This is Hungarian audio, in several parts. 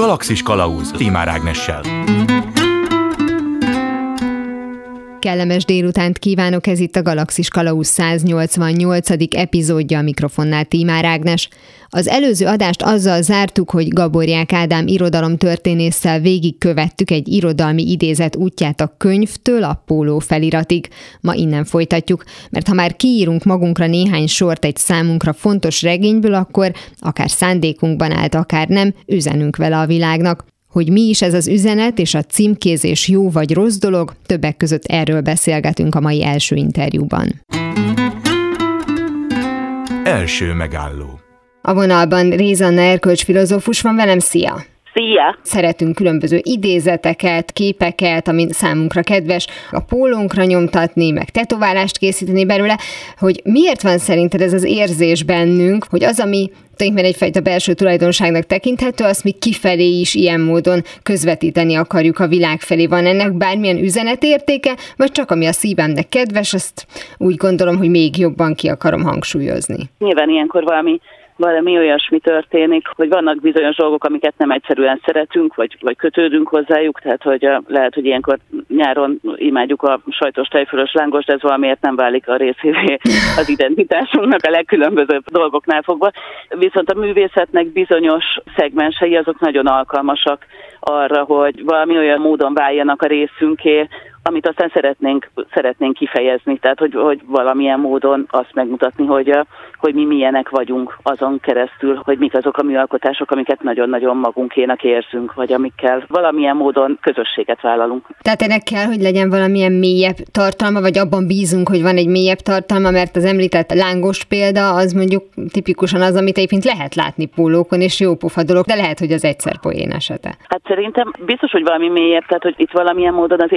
Galaxis Kalauz Timár Ágnessel. Kellemes délutánt kívánok, ez itt a Galaxis Kalauz 188. epizódja a mikrofonnál Tímár Ágnes. Az előző adást azzal zártuk, hogy Gaborják Ádám irodalom történésszel végigkövettük egy irodalmi idézet útját a könyvtől a póló feliratig. Ma innen folytatjuk, mert ha már kiírunk magunkra néhány sort egy számunkra fontos regényből, akkor akár szándékunkban állt, akár nem, üzenünk vele a világnak. Hogy mi is ez az üzenet és a címkézés jó vagy rossz dolog, többek között erről beszélgetünk a mai első interjúban. Első megálló A vonalban Rézanna erkölcs filozófus van velem, szia! Szia! Szeretünk különböző idézeteket, képeket, ami számunkra kedves, a pólónkra nyomtatni, meg tetoválást készíteni belőle, hogy miért van szerinted ez az érzés bennünk, hogy az, ami tulajdonképpen egyfajta belső tulajdonságnak tekinthető, azt mi kifelé is ilyen módon közvetíteni akarjuk a világ felé. Van ennek bármilyen üzenetértéke, vagy csak ami a szívemnek kedves, azt úgy gondolom, hogy még jobban ki akarom hangsúlyozni. Nyilván ilyenkor valami valami olyasmi történik, hogy vannak bizonyos dolgok, amiket nem egyszerűen szeretünk, vagy, vagy kötődünk hozzájuk, tehát hogy a, lehet, hogy ilyenkor nyáron imádjuk a sajtos tejfölös lángos, de ez valamiért nem válik a részévé az identitásunknak a legkülönbözőbb dolgoknál fogva. Viszont a művészetnek bizonyos szegmensei azok nagyon alkalmasak arra, hogy valami olyan módon váljanak a részünké, amit aztán szeretnénk, szeretnénk kifejezni, tehát hogy, hogy valamilyen módon azt megmutatni, hogy, hogy mi milyenek vagyunk azon keresztül, hogy mik azok a műalkotások, amiket nagyon-nagyon magunkénak érzünk, vagy amikkel valamilyen módon közösséget vállalunk. Tehát ennek kell, hogy legyen valamilyen mélyebb tartalma, vagy abban bízunk, hogy van egy mélyebb tartalma, mert az említett lángos példa az mondjuk tipikusan az, amit egyébként lehet látni pólókon, és jó pofa dolog, de lehet, hogy az egyszer poén esete. Hát szerintem biztos, hogy valami mélyebb, tehát hogy itt valamilyen módon az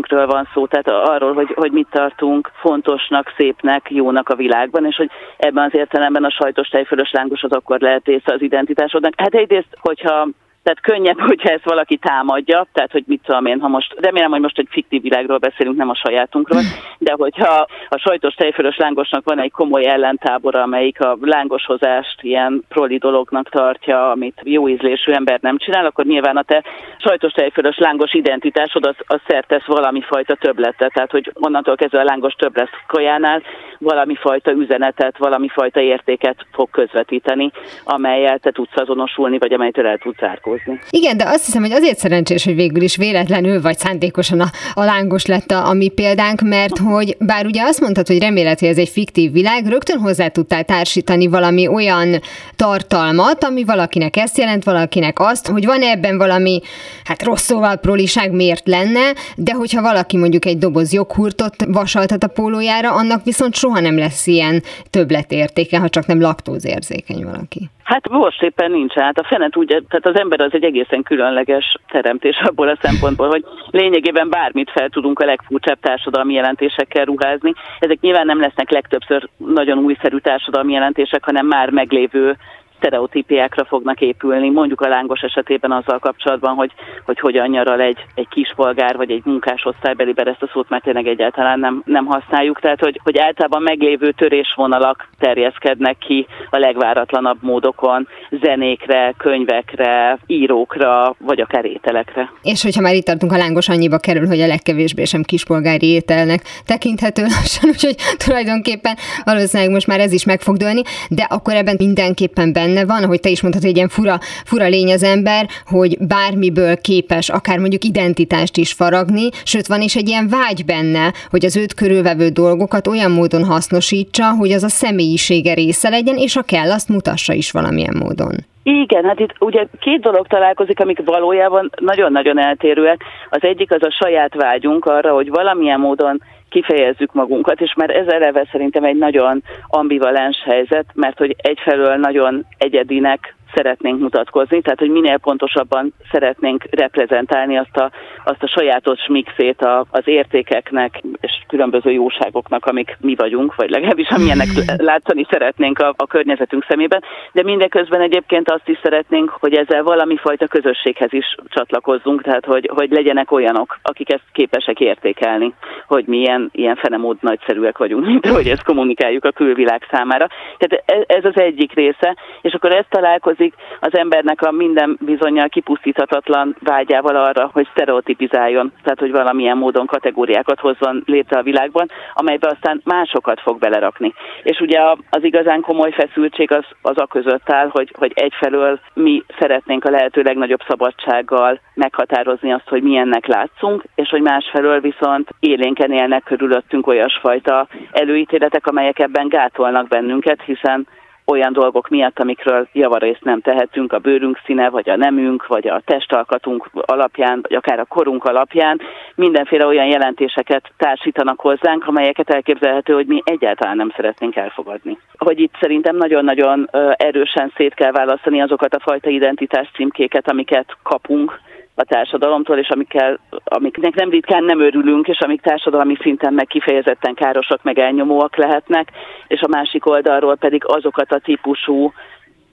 értékrendünkről van szó, tehát arról, hogy, hogy mit tartunk fontosnak, szépnek, jónak a világban, és hogy ebben az értelemben a sajtos tejfölös lángos az akkor lehet része az identitásodnak. Hát egyrészt, hogyha tehát könnyebb, hogyha ezt valaki támadja, tehát hogy mit tudom én, ha most, remélem, hogy most egy fiktív világról beszélünk, nem a sajátunkról, de hogyha a sajtos tejfölös lángosnak van egy komoly ellentábora, amelyik a lángoshozást ilyen proli dolognak tartja, amit jó ízlésű ember nem csinál, akkor nyilván a te sajtos tejfölös lángos identitásod az, az szertesz valami fajta többletet, tehát hogy onnantól kezdve a lángos több lesz kajánál, valami fajta üzenetet, valami fajta értéket fog közvetíteni, amelyel te tudsz azonosulni, vagy amelytől el tudsz árkózni. Igen, de azt hiszem, hogy azért szerencsés, hogy végül is véletlenül vagy szándékosan a, a lángos lett a, a mi példánk, mert hogy bár ugye azt mondtad, hogy remélet, hogy ez egy fiktív világ, rögtön hozzá tudtál társítani valami olyan tartalmat, ami valakinek ezt jelent, valakinek azt, hogy van ebben valami, hát rossz szóval proliság miért lenne, de hogyha valaki mondjuk egy doboz joghurtot vasaltat a pólójára, annak viszont soha nem lesz ilyen többletértéke, ha csak nem laktózérzékeny valaki. Hát most éppen nincs át. A fenet úgy, tehát az ember az egy egészen különleges teremtés abból a szempontból, hogy lényegében bármit fel tudunk a legfurcsább társadalmi jelentésekkel ruházni. Ezek nyilván nem lesznek legtöbbször nagyon újszerű társadalmi jelentések, hanem már meglévő sztereotípiákra fognak épülni, mondjuk a lángos esetében azzal kapcsolatban, hogy, hogy hogyan nyaral egy, egy kispolgár vagy egy munkásosztálybeli, bár ezt a szót már tényleg egyáltalán nem, nem használjuk, tehát hogy, hogy általában meglévő törésvonalak terjeszkednek ki a legváratlanabb módokon, zenékre, könyvekre, írókra, vagy akár ételekre. És hogyha már itt tartunk, a lángos annyiba kerül, hogy a legkevésbé sem kispolgári ételnek tekinthető lassan, úgyhogy tulajdonképpen valószínűleg most már ez is meg fog dőlni, de akkor ebben mindenképpen benne benne van, ahogy te is mondtad, hogy egy ilyen fura, fura lény az ember, hogy bármiből képes akár mondjuk identitást is faragni, sőt van is egy ilyen vágy benne, hogy az őt körülvevő dolgokat olyan módon hasznosítsa, hogy az a személyisége része legyen, és ha kell, azt mutassa is valamilyen módon. Igen, hát itt ugye két dolog találkozik, amik valójában nagyon-nagyon eltérőek. Az egyik az a saját vágyunk arra, hogy valamilyen módon kifejezzük magunkat, és már ez eleve szerintem egy nagyon ambivalens helyzet, mert hogy egyfelől nagyon egyedinek szeretnénk mutatkozni, tehát hogy minél pontosabban szeretnénk reprezentálni azt a, azt a sajátos mixét a, az értékeknek és különböző jóságoknak, amik mi vagyunk, vagy legalábbis amilyenek látszani szeretnénk a, a környezetünk szemében, de mindeközben egyébként azt is szeretnénk, hogy ezzel valami fajta közösséghez is csatlakozzunk, tehát hogy, hogy legyenek olyanok, akik ezt képesek értékelni, hogy mi ilyen, ilyen fenemód nagyszerűek vagyunk, mint hogy ezt kommunikáljuk a külvilág számára. Tehát ez, ez az egyik része, és akkor ezt találkozik foglalkozik, az embernek a minden bizonyal kipusztíthatatlan vágyával arra, hogy sztereotipizáljon, tehát hogy valamilyen módon kategóriákat hozzon létre a világban, amelybe aztán másokat fog belerakni. És ugye az igazán komoly feszültség az, az a között áll, hogy, hogy egyfelől mi szeretnénk a lehető legnagyobb szabadsággal meghatározni azt, hogy milyennek látszunk, és hogy másfelől viszont élénken élnek körülöttünk olyasfajta előítéletek, amelyek ebben gátolnak bennünket, hiszen olyan dolgok miatt, amikről javarészt nem tehetünk, a bőrünk színe, vagy a nemünk, vagy a testalkatunk alapján, vagy akár a korunk alapján, mindenféle olyan jelentéseket társítanak hozzánk, amelyeket elképzelhető, hogy mi egyáltalán nem szeretnénk elfogadni. Hogy itt szerintem nagyon-nagyon erősen szét kell választani azokat a fajta identitás címkéket, amiket kapunk, a társadalomtól, és amikkel, amiknek nem ritkán nem örülünk, és amik társadalmi szinten meg kifejezetten károsak, meg elnyomóak lehetnek, és a másik oldalról pedig azokat a típusú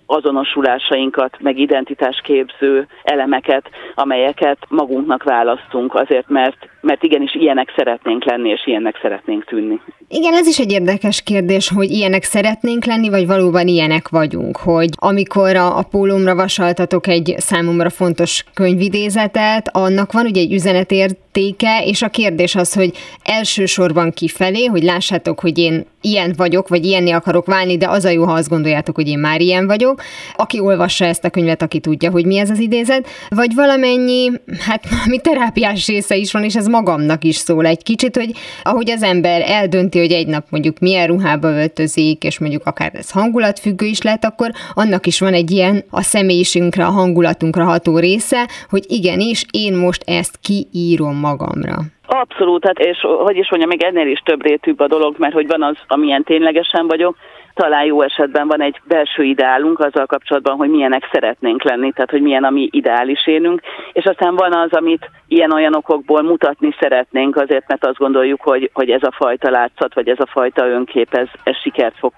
azonosulásainkat, meg identitásképző elemeket, amelyeket magunknak választunk azért, mert, mert igenis ilyenek szeretnénk lenni, és ilyenek szeretnénk tűnni. Igen, ez is egy érdekes kérdés, hogy ilyenek szeretnénk lenni, vagy valóban ilyenek vagyunk, hogy amikor a, a pólómra vasaltatok egy számomra fontos könyvidézetet, annak van ugye egy üzenetértéke, és a kérdés az, hogy elsősorban kifelé, hogy lássátok, hogy én ilyen vagyok, vagy ilyenni akarok válni, de az a jó, ha azt gondoljátok, hogy én már ilyen vagyok. Aki olvassa ezt a könyvet, aki tudja, hogy mi ez az idézet, vagy valamennyi, hát mi terápiás része is van, és ez magamnak is szól egy kicsit, hogy ahogy az ember eldönti, hogy egy nap mondjuk milyen ruhába öltözik, és mondjuk akár ez hangulatfüggő is lehet, akkor annak is van egy ilyen a személyiségünkre, a hangulatunkra ható része, hogy igenis, én most ezt kiírom magamra. Abszolút, hát és hogy is mondjam, még ennél is több rétűbb a dolog, mert hogy van az, amilyen ténylegesen vagyok, talán jó esetben van egy belső ideálunk azzal kapcsolatban, hogy milyenek szeretnénk lenni, tehát hogy milyen a mi ideális énünk, és aztán van az, amit ilyen-olyan okokból mutatni szeretnénk, azért mert azt gondoljuk, hogy, hogy ez a fajta látszat, vagy ez a fajta önkép, ez, ez sikert fog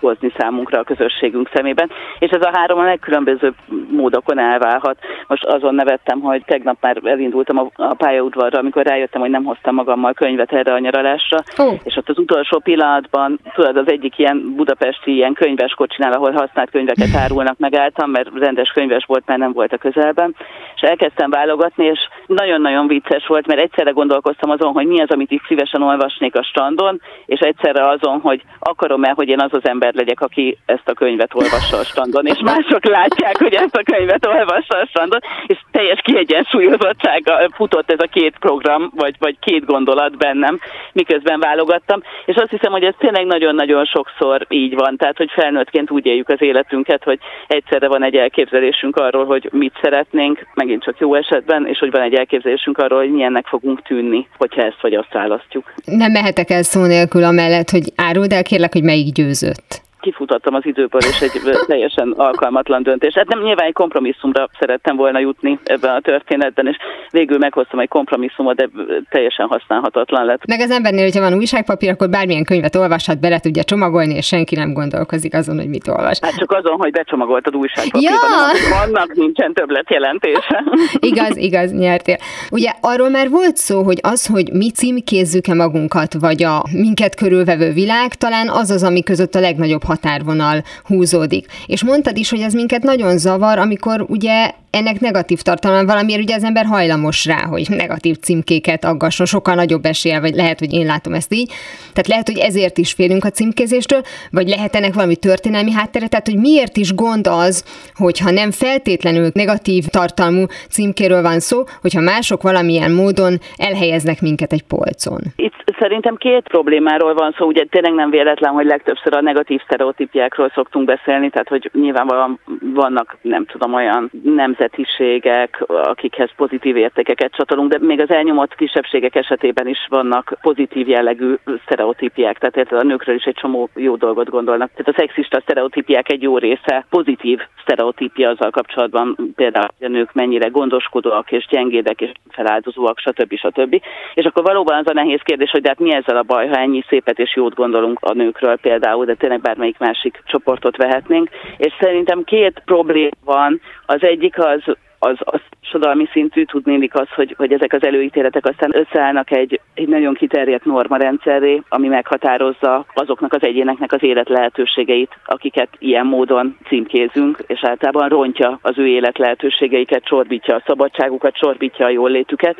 hozni számunkra a közösségünk szemében, és ez a három a legkülönbözőbb módokon elválhat. Most azon nevettem, hogy tegnap már elindultam a, a pályaudvarra, amikor rájöttem, hogy nem hoztam magammal könyvet erre a nyaralásra, oh. és ott az utolsó pillanatban, tudod, az egyik ilyen budapesti ilyen könyves kocsinál, ahol használt könyveket árulnak, megálltam, mert rendes könyves volt, mert nem volt a közelben, és elkezdtem válogatni, és nagyon-nagyon vicces volt, mert egyszerre gondolkoztam azon, hogy mi az, amit itt szívesen olvasnék a strandon, és egyszerre azon, hogy akarom-e, hogy én az az ember legyek, aki ezt a könyvet olvassa a strandon, és mások látják, hogy ezt a könyvet olvassa a strandon, és teljes kiegyensúlyozottsággal futott ez a két program, vagy, vagy két gondolat bennem, miközben válogattam, és azt hiszem, hogy ez tényleg nagyon-nagyon sokszor így van, tehát hogy felnőttként úgy éljük az életünket, hogy egyszerre van egy elképzelésünk arról, hogy mit szeretnénk, megint csak jó esetben, és hogy van egy elképzelésünk arról, hogy milyennek fogunk tűnni, hogyha ezt vagy azt választjuk. Nem mehetek el szó nélkül amellett, hogy áruld el kérlek, hogy melyik győzött kifutottam az időből, és egy teljesen alkalmatlan döntés. Hát nem nyilván egy kompromisszumra szerettem volna jutni ebben a történetben, és végül meghoztam egy kompromisszumot, de teljesen használhatatlan lett. Meg az embernél, hogyha van újságpapír, akkor bármilyen könyvet olvashat, bele tudja csomagolni, és senki nem gondolkozik azon, hogy mit olvas. Hát csak azon, hogy becsomagoltad újságpapírban, ja! vannak nincsen többlet jelentése. igaz, igaz, nyertél. Ugye arról már volt szó, hogy az, hogy mi címkézzük-e magunkat, vagy a minket körülvevő világ, talán az az, ami között a legnagyobb határvonal húzódik. És mondtad is, hogy ez minket nagyon zavar, amikor ugye ennek negatív tartalma valamiért ugye az ember hajlamos rá, hogy negatív címkéket aggasson, sokkal nagyobb esélye, vagy lehet, hogy én látom ezt így. Tehát lehet, hogy ezért is félünk a címkézéstől, vagy lehet ennek valami történelmi háttere, tehát hogy miért is gond az, hogyha nem feltétlenül negatív tartalmú címkéről van szó, hogyha mások valamilyen módon elhelyeznek minket egy polcon. Itt szerintem két problémáról van szó, ugye tényleg nem véletlen, hogy legtöbbször a negatív sztereotípiákról szoktunk beszélni, tehát hogy nyilvánvalóan vannak, nem tudom, olyan nemzetiségek, akikhez pozitív értékeket csatolunk, de még az elnyomott kisebbségek esetében is vannak pozitív jellegű sztereotípiák, tehát a nőkről is egy csomó jó dolgot gondolnak. Tehát a szexista sztereotípiák egy jó része pozitív sztereotípia azzal kapcsolatban, például hogy a nők mennyire gondoskodóak és gyengédek és feláldozóak, stb. stb. És akkor valóban az a nehéz kérdés, hogy de hát mi ezzel a baj, ha ennyi szépet és jót gondolunk a nőkről például, de tényleg bármelyik másik csoportot vehetnénk. És szerintem két probléma van. Az egyik az az, az sodalmi szintű, tudnélik az, hogy, hogy ezek az előítéletek aztán összeállnak egy, egy nagyon kiterjedt normarendszerré, ami meghatározza azoknak az egyéneknek az élet lehetőségeit, akiket ilyen módon címkézünk, és általában rontja az ő élet lehetőségeiket, csorbítja a szabadságukat, csorbítja a jólétüket.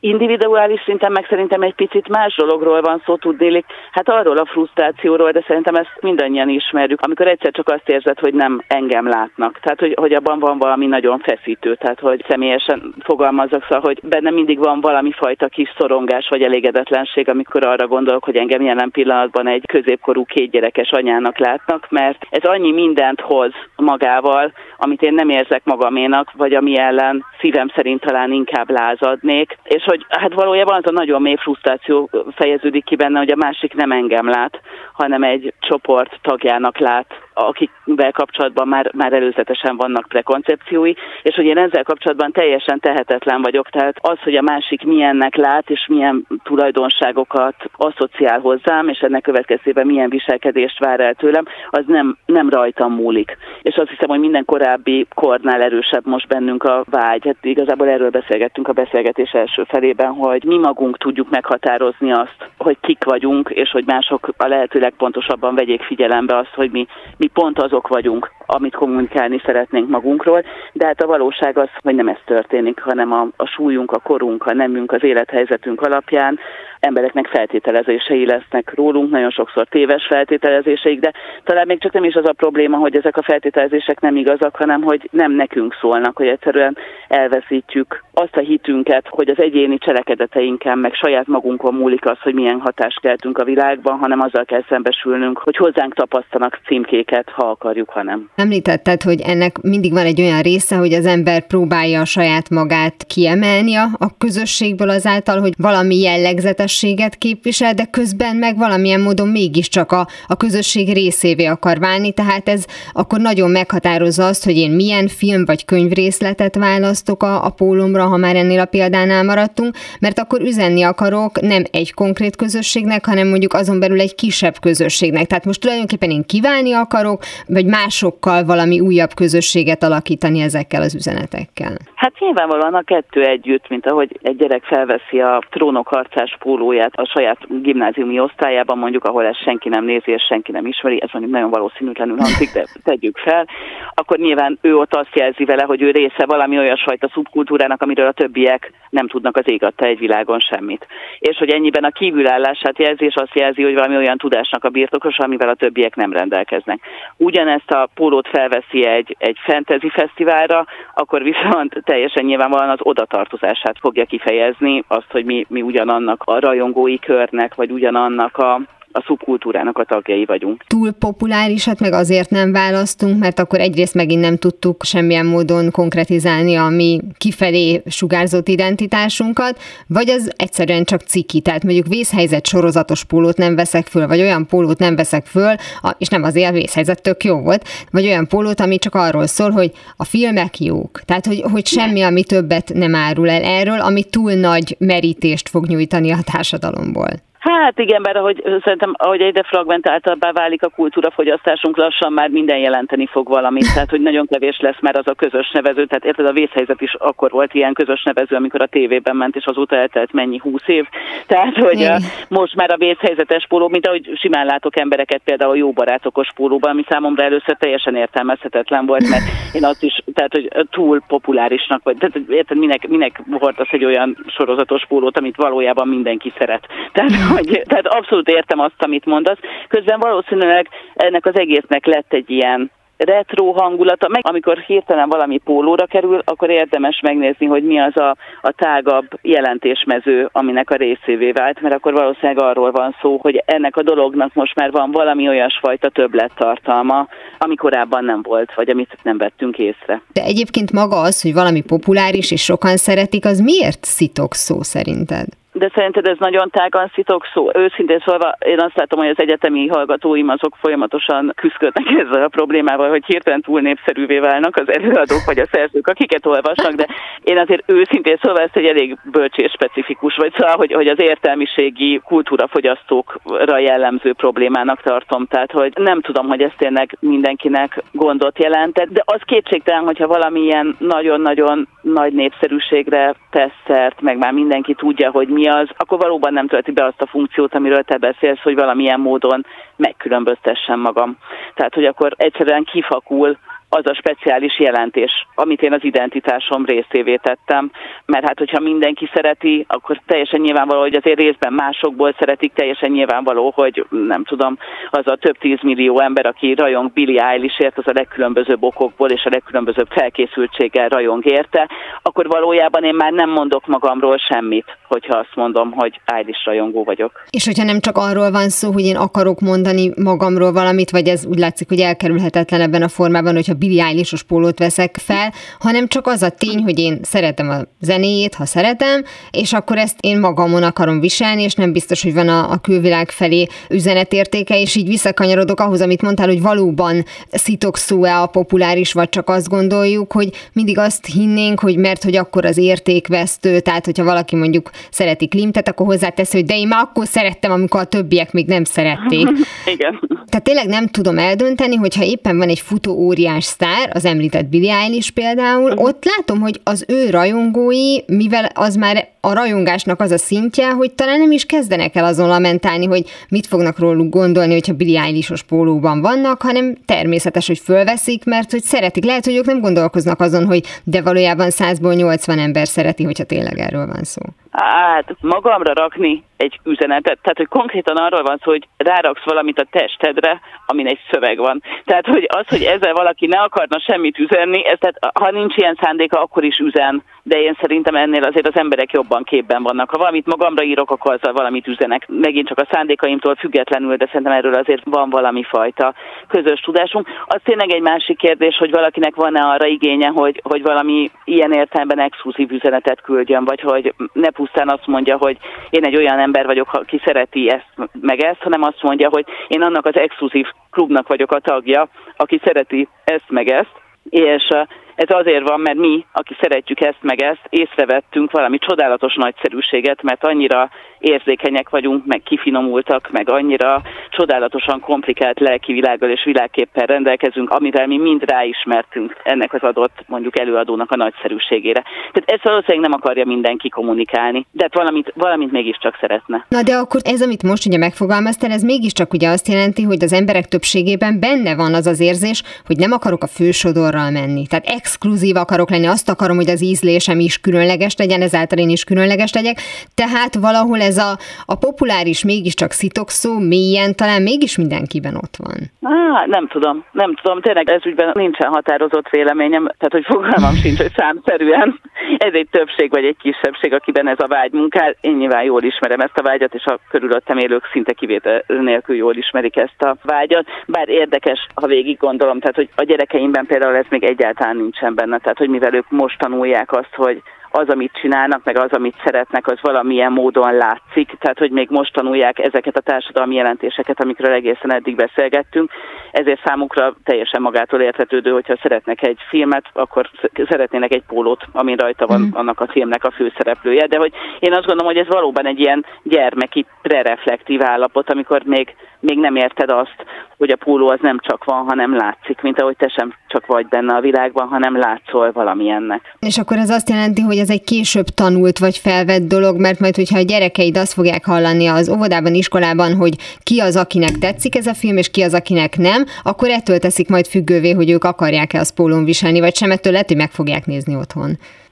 Individuális szinten meg szerintem egy picit más dologról van szó, tudnélik, hát arról a frusztrációról, de szerintem ezt mindannyian ismerjük, amikor egyszer csak azt érzed, hogy nem engem látnak. Tehát, hogy, hogy abban van valami nagyon feszítő, tehát, hogy személyesen fogalmazok, szóval, hogy benne mindig van valami fajta kis szorongás vagy elégedetlenség, amikor arra gondolok, hogy engem jelen pillanatban egy középkorú kétgyerekes anyának látnak, mert ez annyi mindent hoz magával, amit én nem érzek magaménak, vagy ami ellen szívem szerint talán inkább lázadnék, és hogy hát valójában az a nagyon mély frusztráció fejeződik ki benne, hogy a másik nem engem lát, hanem egy csoport tagjának lát, akikvel kapcsolatban már, már előzetesen vannak prekoncepciói, és hogy én ezzel kapcsolatban teljesen tehetetlen vagyok, tehát az, hogy a másik milyennek lát, és milyen tulajdonságokat asszociál hozzám, és ennek következtében milyen viselkedést vár el tőlem, az nem, nem rajtam múlik. És azt hiszem, hogy minden korábbi kornál erősebb most bennünk a vágy. Hát igazából erről beszélgettünk a beszélgetés első felében, hogy mi magunk tudjuk meghatározni azt, hogy kik vagyunk, és hogy mások a lehető legpontosabban vegyék figyelembe azt, hogy mi, mi pont azok vagyunk, amit kommunikálni szeretnénk magunkról, de hát a valóság az, hogy nem ez történik, hanem a, a súlyunk, a korunk, a nemünk, az élethelyzetünk alapján embereknek feltételezései lesznek rólunk, nagyon sokszor téves feltételezéseik, de talán még csak nem is az a probléma, hogy ezek a feltételezések nem igazak, hanem hogy nem nekünk szólnak, hogy egyszerűen elveszítjük azt a hitünket, hogy az egyéni cselekedeteinken, meg saját magunkon múlik az, hogy milyen hatást keltünk a világban, hanem azzal kell szembesülnünk, hogy hozzánk tapasztanak címkéket, ha akarjuk, ha nem. Említetted, hogy ennek mindig van egy olyan része, hogy az ember próbálja a saját magát kiemelni a közösségből azáltal, hogy valami jellegzetességet képvisel, de közben meg valamilyen módon mégiscsak a, a közösség részévé akar válni, tehát ez akkor nagyon meghatározza azt, hogy én milyen film vagy könyvrészletet választok a, a pólomra, ha már ennél a példánál maradtunk, mert akkor üzenni akarok nem egy konkrét közösségnek, hanem mondjuk azon belül egy kisebb közösségnek. Tehát most tulajdonképpen én kiválni akarok, vagy másokkal valami újabb közösséget alakítani ezekkel az üzenetekkel? Hát nyilvánvalóan a kettő együtt, mint ahogy egy gyerek felveszi a trónok harcás pólóját a saját gimnáziumi osztályában, mondjuk, ahol ezt senki nem nézi és senki nem ismeri, ez mondjuk nagyon valószínűtlenül hangzik, de tegyük fel, akkor nyilván ő ott azt jelzi vele, hogy ő része valami olyasfajta szubkultúrának, amiről a többiek nem tudnak az ég adta egy világon semmit. És hogy ennyiben a kívülállását jelzi, és azt jelzi, hogy valami olyan tudásnak a birtokosa, amivel a többiek nem rendelkeznek. Ugyanezt a pólót felveszi egy, egy fantasy fesztiválra, akkor viszont teljesen nyilvánvalóan az odatartozását fogja kifejezni, azt, hogy mi, mi ugyanannak a rajongói körnek, vagy ugyanannak a, a szubkultúrának a tagjai vagyunk. Túl populárisat meg azért nem választunk, mert akkor egyrészt megint nem tudtuk semmilyen módon konkretizálni a mi kifelé sugárzott identitásunkat, vagy az egyszerűen csak ciki, tehát mondjuk vészhelyzet sorozatos pólót nem veszek föl, vagy olyan pólót nem veszek föl, és nem azért a vészhelyzet tök jó volt, vagy olyan pólót, ami csak arról szól, hogy a filmek jók. Tehát, hogy, hogy semmi, ami többet nem árul el erről, ami túl nagy merítést fog nyújtani a társadalomból. Hát igen, mert ahogy, szerintem, ahogy egyre fragmentáltabbá válik a kultúrafogyasztásunk, lassan már minden jelenteni fog valamit, tehát hogy nagyon kevés lesz már az a közös nevező, tehát érted, a vészhelyzet is akkor volt ilyen közös nevező, amikor a tévében ment, és azóta eltelt mennyi húsz év, tehát hogy a, most már a vészhelyzetes póló, mint ahogy simán látok embereket például jó barátokos pólóban, ami számomra először teljesen értelmezhetetlen volt, mert én azt is, tehát hogy túl populárisnak vagy, tehát érted, minek, minek hordasz egy olyan sorozatos pólót, amit valójában mindenki szeret. Tehát hogy, tehát abszolút értem azt, amit mondasz. Közben valószínűleg ennek az egésznek lett egy ilyen retro hangulata, meg amikor hirtelen valami pólóra kerül, akkor érdemes megnézni, hogy mi az a, a tágabb jelentésmező, aminek a részévé vált, mert akkor valószínűleg arról van szó, hogy ennek a dolognak most már van valami olyasfajta többlettartalma, ami korábban nem volt, vagy amit nem vettünk észre. De egyébként maga az, hogy valami populáris és sokan szeretik, az miért szitok szó szerinted? De szerinted ez nagyon tágan szitok szó? Őszintén szólva, én azt látom, hogy az egyetemi hallgatóim azok folyamatosan küzdködnek ezzel a problémával, hogy hirtelen túl népszerűvé válnak az előadók vagy a szerzők, akiket olvasnak, de én azért őszintén szólva ezt egy elég bölcsés specifikus, vagy szóval, hogy, hogy az értelmiségi kultúrafogyasztókra jellemző problémának tartom. Tehát, hogy nem tudom, hogy ez tényleg mindenkinek gondot jelentett, de az kétségtelen, hogyha valamilyen nagyon-nagyon nagy népszerűségre tesz szert, meg már mindenki tudja, hogy mi az, akkor valóban nem tölti be azt a funkciót, amiről te beszélsz, hogy valamilyen módon megkülönböztessen magam. Tehát, hogy akkor egyszerűen kifakul az a speciális jelentés, amit én az identitásom részévé tettem. Mert hát, hogyha mindenki szereti, akkor teljesen nyilvánvaló, hogy azért részben másokból szeretik, teljesen nyilvánvaló, hogy nem tudom, az a több tízmillió ember, aki rajong Billy Eilishért, az a legkülönbözőbb okokból és a legkülönbözőbb felkészültséggel rajong érte, akkor valójában én már nem mondok magamról semmit, hogyha azt mondom, hogy Eilish rajongó vagyok. És hogyha nem csak arról van szó, hogy én akarok mondani magamról valamit, vagy ez úgy látszik, hogy elkerülhetetlen ebben a formában, hogyha Billie eilish pólót veszek fel, hanem csak az a tény, hogy én szeretem a zenéjét, ha szeretem, és akkor ezt én magamon akarom viselni, és nem biztos, hogy van a, a külvilág felé üzenetértéke, és így visszakanyarodok ahhoz, amit mondtál, hogy valóban szitok szó-e a populáris, vagy csak azt gondoljuk, hogy mindig azt hinnénk, hogy mert hogy akkor az értékvesztő, tehát hogyha valaki mondjuk szereti Klimtet, akkor hozzátesz, hogy de én már akkor szerettem, amikor a többiek még nem szerették. Igen. Tehát tényleg nem tudom eldönteni, hogyha éppen van egy futó óriás sztár, az említett Billie Eilish például, uh-huh. ott látom, hogy az ő rajongói, mivel az már a rajongásnak az a szintje, hogy talán nem is kezdenek el azon lamentálni, hogy mit fognak róluk gondolni, hogyha Billie Eilish-os pólóban vannak, hanem természetes, hogy fölveszik, mert hogy szeretik. Lehet, hogy ők nem gondolkoznak azon, hogy de valójában 100-ból 80 ember szereti, hogyha tényleg erről van szó. Hát magamra rakni egy üzenetet, tehát hogy konkrétan arról van szó, hogy ráraksz valamit a testedre, amin egy szöveg van. Tehát, hogy az, hogy ezzel valaki ne akarna semmit üzenni, ez, tehát, ha nincs ilyen szándéka, akkor is üzen, de én szerintem ennél azért az emberek jobban képben vannak. Ha valamit magamra írok, akkor azzal valamit üzenek. Megint csak a szándékaimtól függetlenül, de szerintem erről azért van valami fajta közös tudásunk. Az tényleg egy másik kérdés, hogy valakinek van-e arra igénye, hogy, hogy valami ilyen értelemben exkluzív üzenetet küldjön, vagy hogy ne pusztán azt mondja, hogy én egy olyan ember vagyok, aki szereti ezt meg ezt, hanem azt mondja, hogy én annak az exkluzív klubnak vagyok a tagja, aki szereti ezt meg ezt, és ez azért van, mert mi, aki szeretjük ezt meg ezt, észrevettünk valami csodálatos nagyszerűséget, mert annyira érzékenyek vagyunk, meg kifinomultak, meg annyira csodálatosan komplikált lelki világgal és világképpen rendelkezünk, amivel mi mind ráismertünk ennek az adott mondjuk előadónak a nagyszerűségére. Tehát ezt valószínűleg nem akarja mindenki kommunikálni, de hát valamit, valamit mégiscsak szeretne. Na de akkor ez, amit most ugye megfogalmaztál, ez mégiscsak ugye azt jelenti, hogy az emberek többségében benne van az az érzés, hogy nem akarok a fősodorral menni. Tehát exkluzív akarok lenni, azt akarom, hogy az ízlésem is különleges legyen, ezáltal én is különleges legyek. Tehát valahol ez a, a populáris mégiscsak szitokszó mélyen talán mégis mindenkiben ott van. Á, nem tudom, nem tudom, tényleg ez ügyben nincsen határozott véleményem, tehát hogy fogalmam sincs, hogy számszerűen ez egy többség vagy egy kisebbség, akiben ez a vágy munkál. Én nyilván jól ismerem ezt a vágyat, és a körülöttem élők szinte kivétel nélkül jól ismerik ezt a vágyat. Bár érdekes, ha végig gondolom, tehát hogy a gyerekeimben például ez még egyáltalán nincsen benne, tehát hogy mivel ők most tanulják azt, hogy az, amit csinálnak, meg az, amit szeretnek, az valamilyen módon látszik, tehát hogy még most tanulják ezeket a társadalmi jelentéseket, amikről egészen eddig beszélgettünk, ezért számukra teljesen magától értetődő, hogyha szeretnek egy filmet, akkor szeretnének egy pólót, ami rajta van mm. annak a filmnek a főszereplője, de hogy én azt gondolom, hogy ez valóban egy ilyen gyermeki prereflektív állapot, amikor még még nem érted azt, hogy a póló az nem csak van, hanem látszik, mint ahogy te sem csak vagy benne a világban, hanem látszol valamilyennek. És akkor ez azt jelenti, hogy ez egy később tanult vagy felvett dolog, mert majd, hogyha a gyerekeid azt fogják hallani az óvodában, iskolában, hogy ki az, akinek tetszik ez a film, és ki az, akinek nem, akkor ettől teszik majd függővé, hogy ők akarják-e azt pólón viselni, vagy sem, ettől lehet, hogy meg fogják nézni otthon.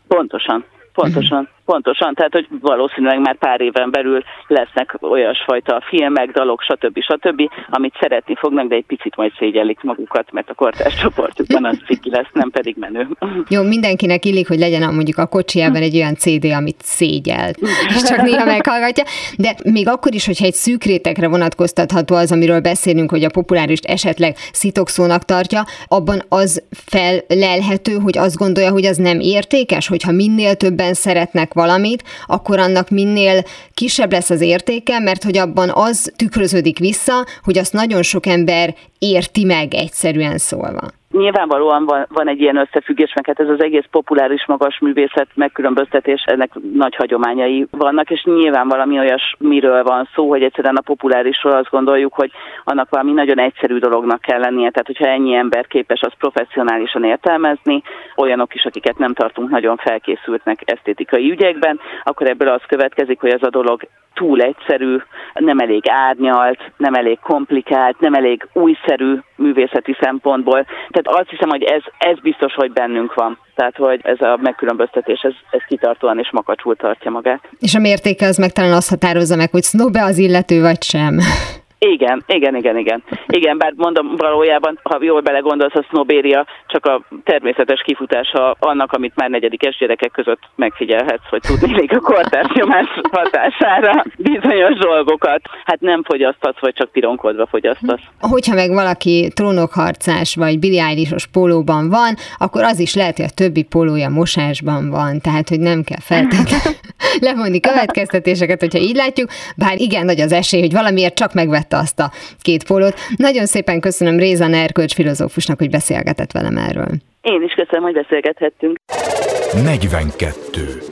Pontosan, pontosan. Pontosan, tehát hogy valószínűleg már pár éven belül lesznek olyasfajta filmek, dalok, stb. stb., amit szeretni fognak, de egy picit majd szégyellik magukat, mert a kortárs csoportjukban az ciki lesz, nem pedig menő. Jó, mindenkinek illik, hogy legyen mondjuk a kocsijában egy olyan CD, amit szégyel, és csak néha meghallgatja, de még akkor is, hogyha egy szűk rétegre vonatkoztatható az, amiről beszélünk, hogy a populáris esetleg szitokszónak tartja, abban az fellelhető, hogy azt gondolja, hogy az nem értékes, hogyha minél többen szeretnek valamit, akkor annak minél kisebb lesz az értéke, mert hogy abban az tükröződik vissza, hogy azt nagyon sok ember érti meg egyszerűen szólva. Nyilvánvalóan van, van egy ilyen összefüggés, meg hát ez az egész populáris magas művészet megkülönböztetés, ennek nagy hagyományai vannak, és nyilván valami olyas miről van szó, hogy egyszerűen a populárisról azt gondoljuk, hogy annak valami nagyon egyszerű dolognak kell lennie, tehát hogyha ennyi ember képes az professzionálisan értelmezni, olyanok is, akiket nem tartunk nagyon felkészültnek esztétikai ügyekben, akkor ebből az következik, hogy ez a dolog túl egyszerű, nem elég árnyalt, nem elég komplikált, nem elég újszerű művészeti szempontból. Tehát azt hiszem, hogy ez, ez biztos, hogy bennünk van. Tehát, hogy ez a megkülönböztetés, ez, ez kitartóan és makacsul tartja magát. És a mértéke az meg talán azt határozza meg, hogy sznobe az illető, vagy sem. Igen, igen, igen, igen. Igen, bár mondom valójában, ha jól belegondolsz, a sznobéria csak a természetes kifutása annak, amit már negyedikes gyerekek között megfigyelhetsz, hogy tudni még a kortárs hatására bizonyos dolgokat. Hát nem fogyasztasz, vagy csak pironkodva fogyasztasz. Hogyha meg valaki trónokharcás vagy Billy Eilish-os pólóban van, akkor az is lehet, hogy a többi pólója mosásban van, tehát hogy nem kell feltétlenül levonni következtetéseket, hogyha így látjuk, bár igen nagy az esély, hogy valamiért csak megvette azt a két pólót. Nagyon szépen köszönöm Rézan Erkölcs filozófusnak, hogy beszélgetett velem erről. Én is köszönöm, hogy beszélgethettünk. 42.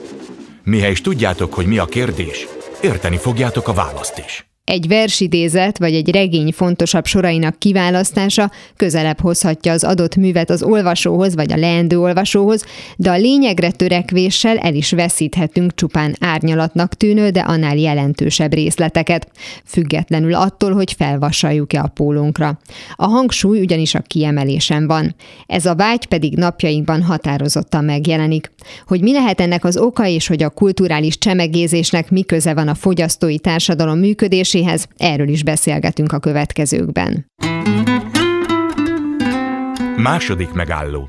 Mihez is tudjátok, hogy mi a kérdés, érteni fogjátok a választ is. Egy versidézet vagy egy regény fontosabb sorainak kiválasztása közelebb hozhatja az adott művet az olvasóhoz vagy a leendő olvasóhoz, de a lényegre törekvéssel el is veszíthetünk csupán árnyalatnak tűnő, de annál jelentősebb részleteket, függetlenül attól, hogy felvasaljuk-e a pólónkra. A hangsúly ugyanis a kiemelésen van. Ez a vágy pedig napjainkban határozottan megjelenik. Hogy mi lehet ennek az oka és hogy a kulturális csemegézésnek mi van a fogyasztói társadalom működés működéséhez, erről is beszélgetünk a következőkben. Második megálló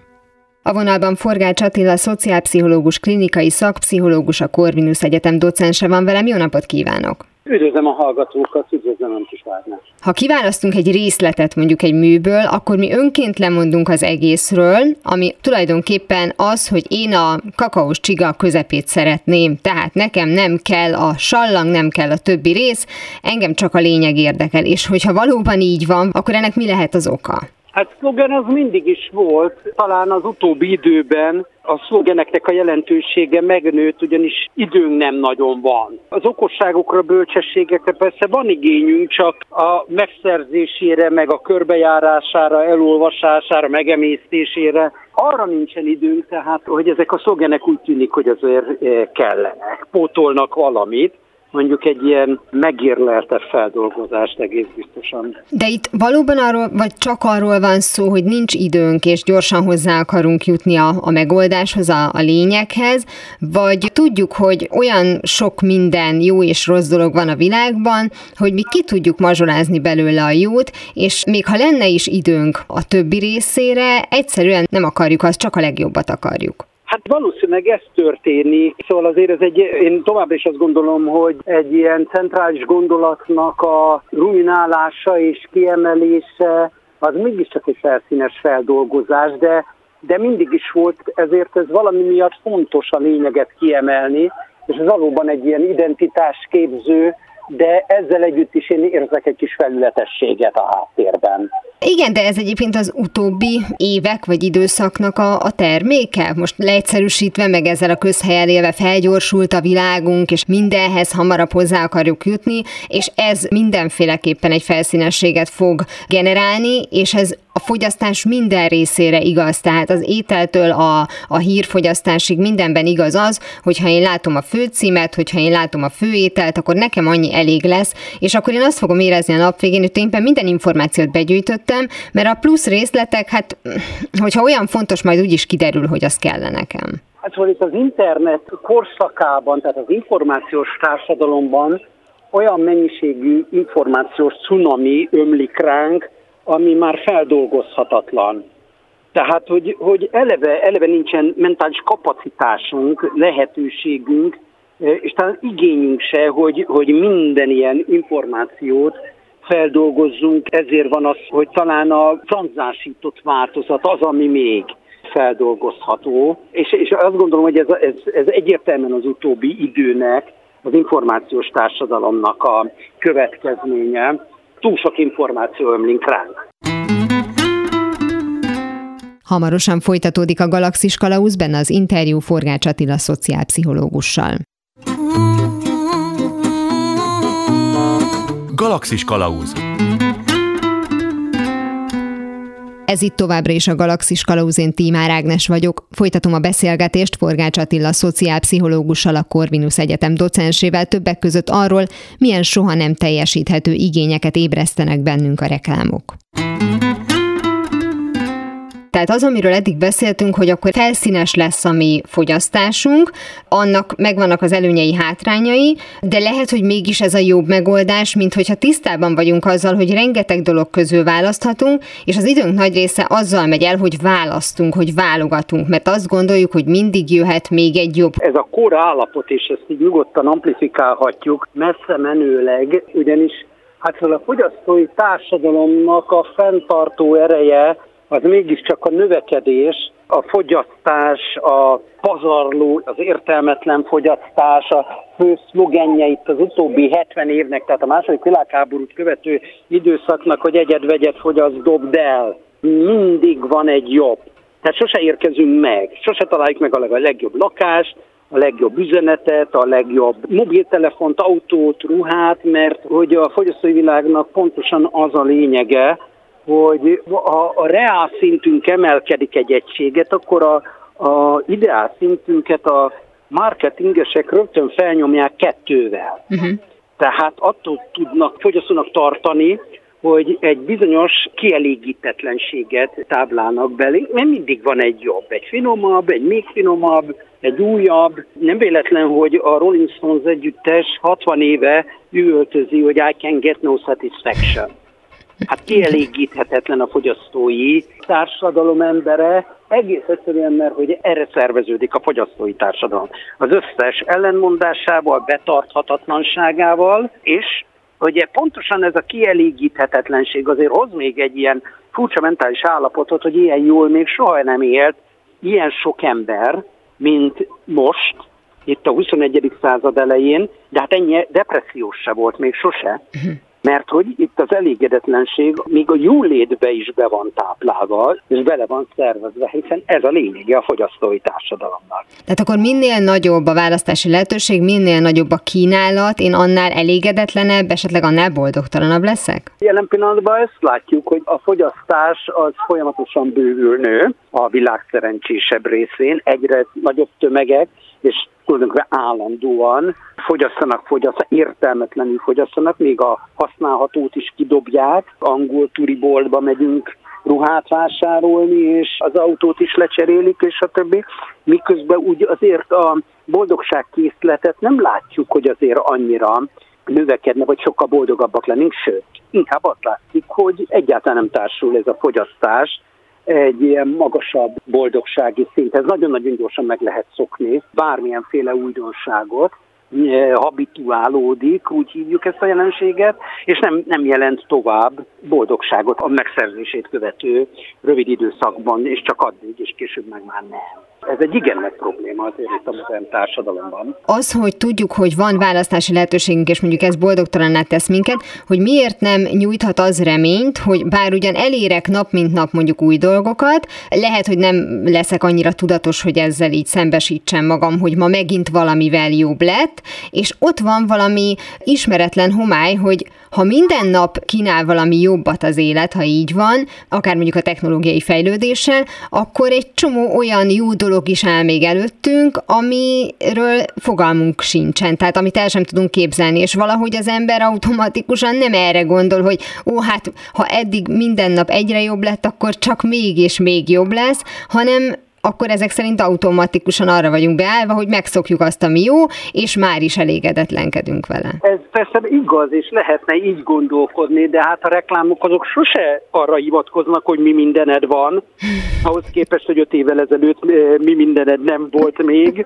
a vonalban Forgács Attila, szociálpszichológus, klinikai szakpszichológus, a Corvinus Egyetem docense van velem. Jó napot kívánok! Üdvözlöm a kihallgatókat, üdvözlöm a kis Várnás. Ha kiválasztunk egy részletet mondjuk egy műből, akkor mi önként lemondunk az egészről, ami tulajdonképpen az, hogy én a kakaós csiga közepét szeretném, tehát nekem nem kell a sallang, nem kell a többi rész, engem csak a lényeg érdekel, és hogyha valóban így van, akkor ennek mi lehet az oka? Hát szlogen az mindig is volt, talán az utóbbi időben a szlogeneknek a jelentősége megnőtt, ugyanis időnk nem nagyon van. Az okosságokra, bölcsességekre persze van igényünk, csak a megszerzésére, meg a körbejárására, elolvasására, megemésztésére arra nincsen időnk, tehát hogy ezek a szlogenek úgy tűnik, hogy azért eh, kellenek, pótolnak valamit mondjuk egy ilyen megérleltebb feldolgozást egész biztosan. De itt valóban arról, vagy csak arról van szó, hogy nincs időnk, és gyorsan hozzá akarunk jutni a, a megoldáshoz, a, a lényeghez, vagy tudjuk, hogy olyan sok minden jó és rossz dolog van a világban, hogy mi ki tudjuk mazsolázni belőle a jót, és még ha lenne is időnk a többi részére, egyszerűen nem akarjuk azt, csak a legjobbat akarjuk. Hát valószínűleg ez történik, szóval azért ez egy, én továbbra is azt gondolom, hogy egy ilyen centrális gondolatnak a ruminálása és kiemelése az mégiscsak egy felszínes feldolgozás, de, de mindig is volt, ezért ez valami miatt fontos a lényeget kiemelni, és ez valóban egy ilyen identitásképző, de ezzel együtt is én érzek egy kis felületességet a háttérben. Igen, de ez egyébként az utóbbi évek vagy időszaknak a, a terméke. Most leegyszerűsítve, meg ezzel a közhelyen élve felgyorsult a világunk, és mindenhez hamarabb hozzá akarjuk jutni, és ez mindenféleképpen egy felszínességet fog generálni, és ez a fogyasztás minden részére igaz, tehát az ételtől a, a hírfogyasztásig mindenben igaz az, hogyha én látom a főcímet, hogyha én látom a főételt, akkor nekem annyi elég lesz, és akkor én azt fogom érezni a nap végén, hogy tényleg minden információt begyűjtöttem, mert a plusz részletek, hát hogyha olyan fontos, majd úgy is kiderül, hogy az kell nekem. Hát szóval itt az internet korszakában, tehát az információs társadalomban olyan mennyiségű információs cunami ömlik ránk, ami már feldolgozhatatlan. Tehát, hogy, hogy eleve, eleve nincsen mentális kapacitásunk, lehetőségünk, e, és talán igényünk se, hogy, hogy minden ilyen információt feldolgozzunk, ezért van az, hogy talán a tranzásított változat az, ami még feldolgozható, és, és azt gondolom, hogy ez, ez, ez egyértelműen az utóbbi időnek, az információs társadalomnak a következménye. Túl sok információ ömlik ránk. Hamarosan folytatódik a Galaxis benne az interjú Forgács Attila szociálpszichológussal. Galaxis Kalauz Ez itt továbbra is a Galaxis Kalauzén Tímár Ágnes vagyok. Folytatom a beszélgetést Forgács Attila szociálpszichológussal, a Corvinus Egyetem docensével többek között arról, milyen soha nem teljesíthető igényeket ébresztenek bennünk a reklámok. Tehát az, amiről eddig beszéltünk, hogy akkor felszínes lesz a mi fogyasztásunk, annak megvannak az előnyei, hátrányai, de lehet, hogy mégis ez a jobb megoldás, mint hogyha tisztában vagyunk azzal, hogy rengeteg dolog közül választhatunk, és az időnk nagy része azzal megy el, hogy választunk, hogy válogatunk, mert azt gondoljuk, hogy mindig jöhet még egy jobb. Ez a kora állapot, és ezt így nyugodtan amplifikálhatjuk, messze menőleg, ugyanis hát a fogyasztói társadalomnak a fenntartó ereje az mégiscsak a növekedés, a fogyasztás, a pazarló, az értelmetlen fogyasztás, a fő szlogenje itt az utóbbi 70 évnek, tehát a második világháborút követő időszaknak, hogy egyed-vegyet fogyaszt, dobd el. Mindig van egy jobb. Tehát sose érkezünk meg, sose találjuk meg a legjobb lakást, a legjobb üzenetet, a legjobb mobiltelefont, autót, ruhát, mert hogy a fogyasztói világnak pontosan az a lényege, hogy ha a reál szintünk emelkedik egy egységet, akkor a, a ideál szintünket a marketingesek rögtön felnyomják kettővel. Uh-huh. Tehát attól tudnak fogyasztónak tartani, hogy egy bizonyos kielégítetlenséget táblálnak belé, mert mindig van egy jobb, egy finomabb, egy még finomabb, egy újabb. Nem véletlen, hogy a Rolling Stones együttes 60 éve üvöltözi, hogy I can get no satisfaction. Hát kielégíthetetlen a fogyasztói társadalom embere, egész egyszerűen, mert hogy erre szerveződik a fogyasztói társadalom. Az összes ellenmondásával, betarthatatlanságával, és ugye pontosan ez a kielégíthetetlenség azért hoz még egy ilyen furcsa mentális állapotot, hogy ilyen jól még soha nem élt ilyen sok ember, mint most, itt a 21. század elején, de hát ennyi depressziós se volt még sose. Mert hogy itt az elégedetlenség még a jólétbe is be van táplálva, és bele van szervezve, hiszen ez a lényege a fogyasztói társadalomnak. Tehát akkor minél nagyobb a választási lehetőség, minél nagyobb a kínálat, én annál elégedetlenebb, esetleg annál boldogtalanabb leszek? Jelen pillanatban ezt látjuk, hogy a fogyasztás az folyamatosan bővül nő a világ szerencsésebb részén, egyre nagyobb tömegek, és tulajdonképpen állandóan fogyasztanak, fogyasztanak, értelmetlenül fogyasztanak, még a használhatót is kidobják, angol turiboltba megyünk ruhát vásárolni, és az autót is lecserélik, és a többi. Miközben úgy azért a boldogságkészletet nem látjuk, hogy azért annyira növekedne, vagy sokkal boldogabbak lennénk, sőt, inkább azt látszik, hogy egyáltalán nem társul ez a fogyasztás, egy ilyen magasabb boldogsági szint. Ez nagyon-nagyon gyorsan meg lehet szokni, bármilyenféle újdonságot, e, habituálódik, úgy hívjuk ezt a jelenséget, és nem, nem jelent tovább boldogságot a megszerzését követő rövid időszakban, és csak addig, és később meg már nem. Ez egy igen nagy probléma azért a modern társadalomban. Az, hogy tudjuk, hogy van választási lehetőségünk, és mondjuk ez boldogtalanná tesz minket, hogy miért nem nyújthat az reményt, hogy bár ugyan elérek nap mint nap mondjuk új dolgokat, lehet, hogy nem leszek annyira tudatos, hogy ezzel így szembesítsem magam, hogy ma megint valamivel jobb lett, és ott van valami ismeretlen homály, hogy ha minden nap kínál valami jobbat az élet, ha így van, akár mondjuk a technológiai fejlődéssel, akkor egy csomó olyan jó dolog is áll még előttünk, amiről fogalmunk sincsen, tehát amit el sem tudunk képzelni, és valahogy az ember automatikusan nem erre gondol, hogy ó, hát ha eddig minden nap egyre jobb lett, akkor csak még és még jobb lesz, hanem akkor ezek szerint automatikusan arra vagyunk beállva, hogy megszokjuk azt, ami jó, és már is elégedetlenkedünk vele. Ez persze igaz, és lehetne így gondolkodni, de hát a reklámok azok sose arra hivatkoznak, hogy mi mindened van, ahhoz képest, hogy öt évvel ezelőtt eh, mi mindened nem volt még.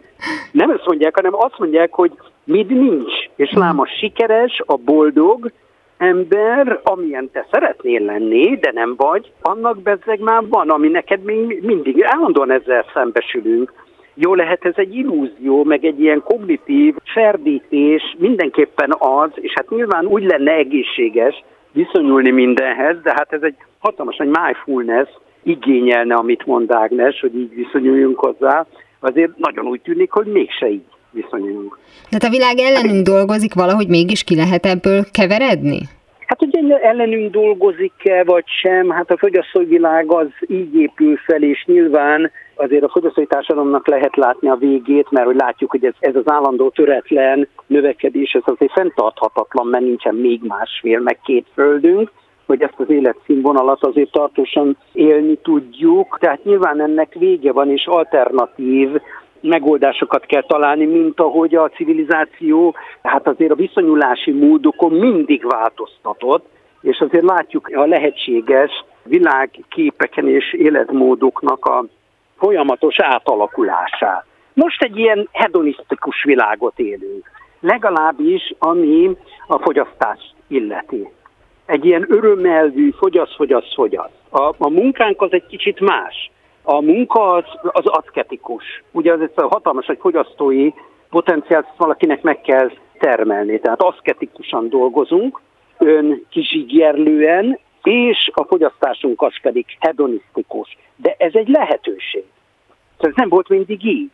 Nem ezt mondják, hanem azt mondják, hogy mit nincs. És lám a sikeres, a boldog, ember, amilyen te szeretnél lenni, de nem vagy, annak bezzeg már van, ami neked még mindig állandóan ezzel szembesülünk. Jó lehet ez egy illúzió, meg egy ilyen kognitív ferdítés mindenképpen az, és hát nyilván úgy lenne egészséges viszonyulni mindenhez, de hát ez egy hatalmas egy mindfulness igényelne, amit mond Ágnes, hogy így viszonyuljunk hozzá, azért nagyon úgy tűnik, hogy mégse így viszonyulunk. Tehát a világ ellenünk dolgozik, valahogy mégis ki lehet ebből keveredni? Hát ugye ellenünk dolgozik-e vagy sem, hát a fogyasztói világ az így épül fel, és nyilván azért a fogyasztói társadalomnak lehet látni a végét, mert hogy látjuk, hogy ez, ez az állandó töretlen növekedés, ez azért fenntarthatatlan, mert nincsen még másfél, meg két földünk, hogy ezt az életszínvonalat azért tartósan élni tudjuk. Tehát nyilván ennek vége van, és alternatív megoldásokat kell találni, mint ahogy a civilizáció, hát azért a viszonyulási módokon mindig változtatott, és azért látjuk a lehetséges világképeken és életmódoknak a folyamatos átalakulását. Most egy ilyen hedonisztikus világot élünk, legalábbis ami a fogyasztást illeti. Egy ilyen örömelvű fogyasz, fogyasz, fogyasz. A, a munkánk az egy kicsit más. A munka az, az aszketikus. Ugye az egy hatalmas egy fogyasztói potenciált valakinek meg kell termelni. Tehát aszketikusan dolgozunk, ön kizsigerlően, és a fogyasztásunk az pedig hedonisztikus. De ez egy lehetőség. Szóval ez nem volt mindig így.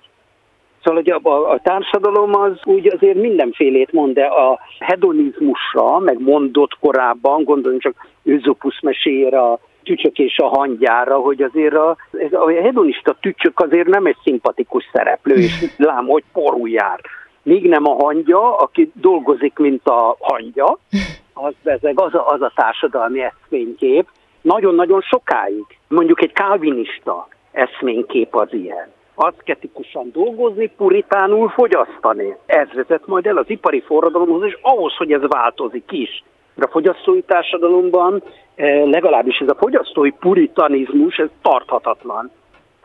Szóval hogy a, a, a társadalom az úgy azért mindenfélét mond, de a hedonizmusra, meg mondott korábban, gondoljunk csak Őzopusz meséjére, a tücsök és a hangyára, hogy azért a, ez a hedonista tücsök azért nem egy szimpatikus szereplő, és lám, hogy porul jár. Míg nem a hangya, aki dolgozik, mint a hangya, az bezeg, az a, az a társadalmi eszménykép. Nagyon-nagyon sokáig, mondjuk egy kálvinista eszménykép az ilyen aszketikusan dolgozni, puritánul fogyasztani. Ez vezet majd el az ipari forradalomhoz, és ahhoz, hogy ez változik is. A fogyasztói társadalomban eh, legalábbis ez a fogyasztói puritanizmus, ez tarthatatlan.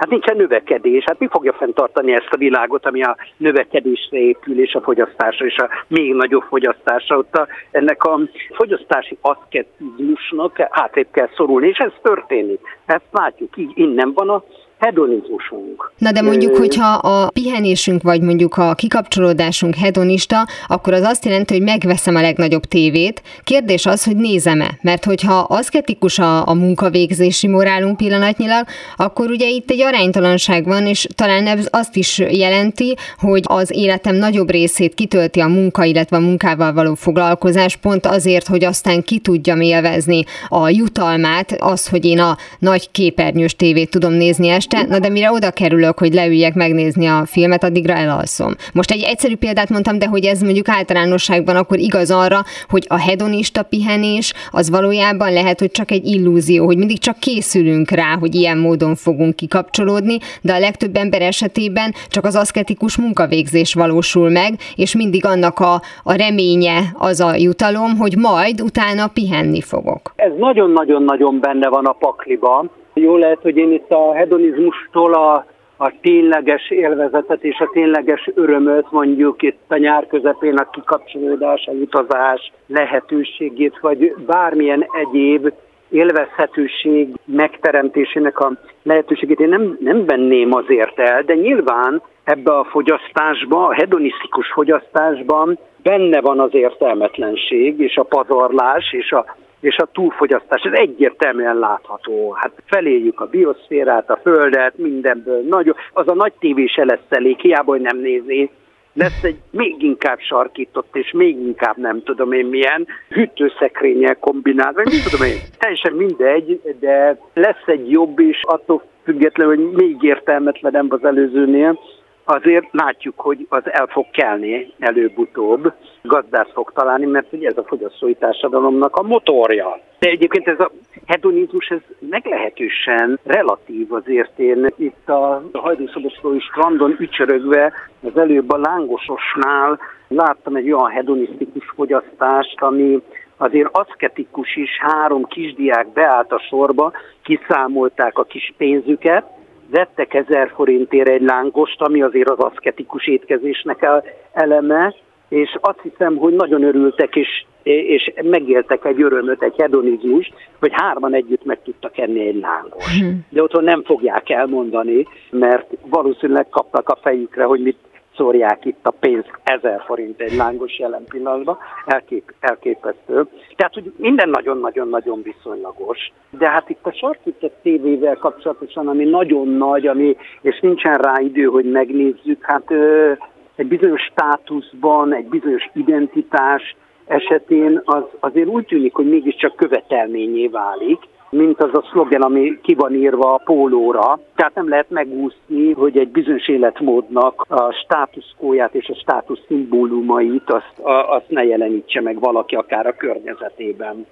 Hát nincsen növekedés. Hát mi fogja fenntartani ezt a világot, ami a növekedésre épül, és a fogyasztásra, és a még nagyobb fogyasztásra. Ott a, ennek a fogyasztási aszketizmusnak hátrébb kell szorulni, és ez történik. Ezt látjuk, így innen van a hedonizmusunk. Na de mondjuk, hogyha a pihenésünk, vagy mondjuk a kikapcsolódásunk hedonista, akkor az azt jelenti, hogy megveszem a legnagyobb tévét. Kérdés az, hogy nézem-e? Mert hogyha aszketikus a, a munkavégzési morálunk pillanatnyilag, akkor ugye itt egy aránytalanság van, és talán ez azt is jelenti, hogy az életem nagyobb részét kitölti a munka, illetve a munkával való foglalkozás, pont azért, hogy aztán ki tudjam élvezni a jutalmát, az, hogy én a nagy képernyős tévét tudom nézni este, este, na de mire oda kerülök, hogy leüljek megnézni a filmet, addigra elalszom. Most egy egyszerű példát mondtam, de hogy ez mondjuk általánosságban akkor igaz arra, hogy a hedonista pihenés az valójában lehet, hogy csak egy illúzió, hogy mindig csak készülünk rá, hogy ilyen módon fogunk kikapcsolódni, de a legtöbb ember esetében csak az aszketikus munkavégzés valósul meg, és mindig annak a, a reménye az a jutalom, hogy majd utána pihenni fogok. Ez nagyon-nagyon-nagyon benne van a pakliban, jó lehet, hogy én itt a hedonizmustól a, a tényleges élvezetet és a tényleges örömöt mondjuk itt a nyár közepén a kikapcsolódás, a utazás lehetőségét, vagy bármilyen egyéb élvezhetőség megteremtésének a lehetőségét én nem, nem venném azért el, de nyilván ebbe a fogyasztásba, a hedonisztikus fogyasztásban benne van az értelmetlenség, és a pazarlás, és a és a túlfogyasztás, ez egyértelműen látható. Hát feléljük a bioszférát, a földet, mindenből nagyon, az a nagy tévé se lesz elég, hiába, hogy nem nézi. Lesz egy még inkább sarkított, és még inkább nem tudom én milyen, hűtőszekrényel kombinált, nem tudom én, teljesen mindegy, de lesz egy jobb is, attól függetlenül, hogy még értelmetlenebb az előzőnél, azért látjuk, hogy az el fog kelni előbb-utóbb, gazdász fog találni, mert ugye ez a fogyasztói társadalomnak a motorja. De egyébként ez a hedonizmus, ez meglehetősen relatív azért. Én itt a hajdúszoboszlói strandon ücsörögve az előbb a lángososnál láttam egy olyan hedonisztikus fogyasztást, ami azért aszketikus is, három kisdiák beállt a sorba, kiszámolták a kis pénzüket, vettek ezer forintért egy lángost, ami azért az aszketikus étkezésnek eleme, és azt hiszem, hogy nagyon örültek, és és megéltek egy örömöt, egy hedonizmus, hogy hárman együtt meg tudtak enni egy lángos. Hmm. De otthon nem fogják elmondani, mert valószínűleg kapnak a fejükre, hogy mit szórják itt a pénzt, ezer forint egy lángos jelen pillanatban, elkép, elképesztő. Tehát, hogy minden nagyon-nagyon-nagyon viszonylagos. De hát itt a sarkított tévével kapcsolatosan, ami nagyon nagy, ami, és nincsen rá idő, hogy megnézzük, hát ö, egy bizonyos státuszban, egy bizonyos identitás esetén az azért úgy tűnik, hogy mégiscsak követelményé válik, mint az a szlogen, ami ki van írva a pólóra. Tehát nem lehet megúszni, hogy egy bizonyos életmódnak a státuszkóját és a státusz szimbólumait azt, a, azt ne jelenítse meg valaki akár a környezetében.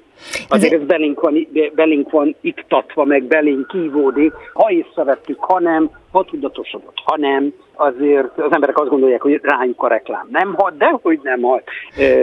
Azért ez belénk van, belénk van iktatva, meg belénk kívódik. Ha észrevettük, ha nem, ha tudatosodott, ha nem, azért az emberek azt gondolják, hogy rájuk a reklám nem hat, de hogy nem hat,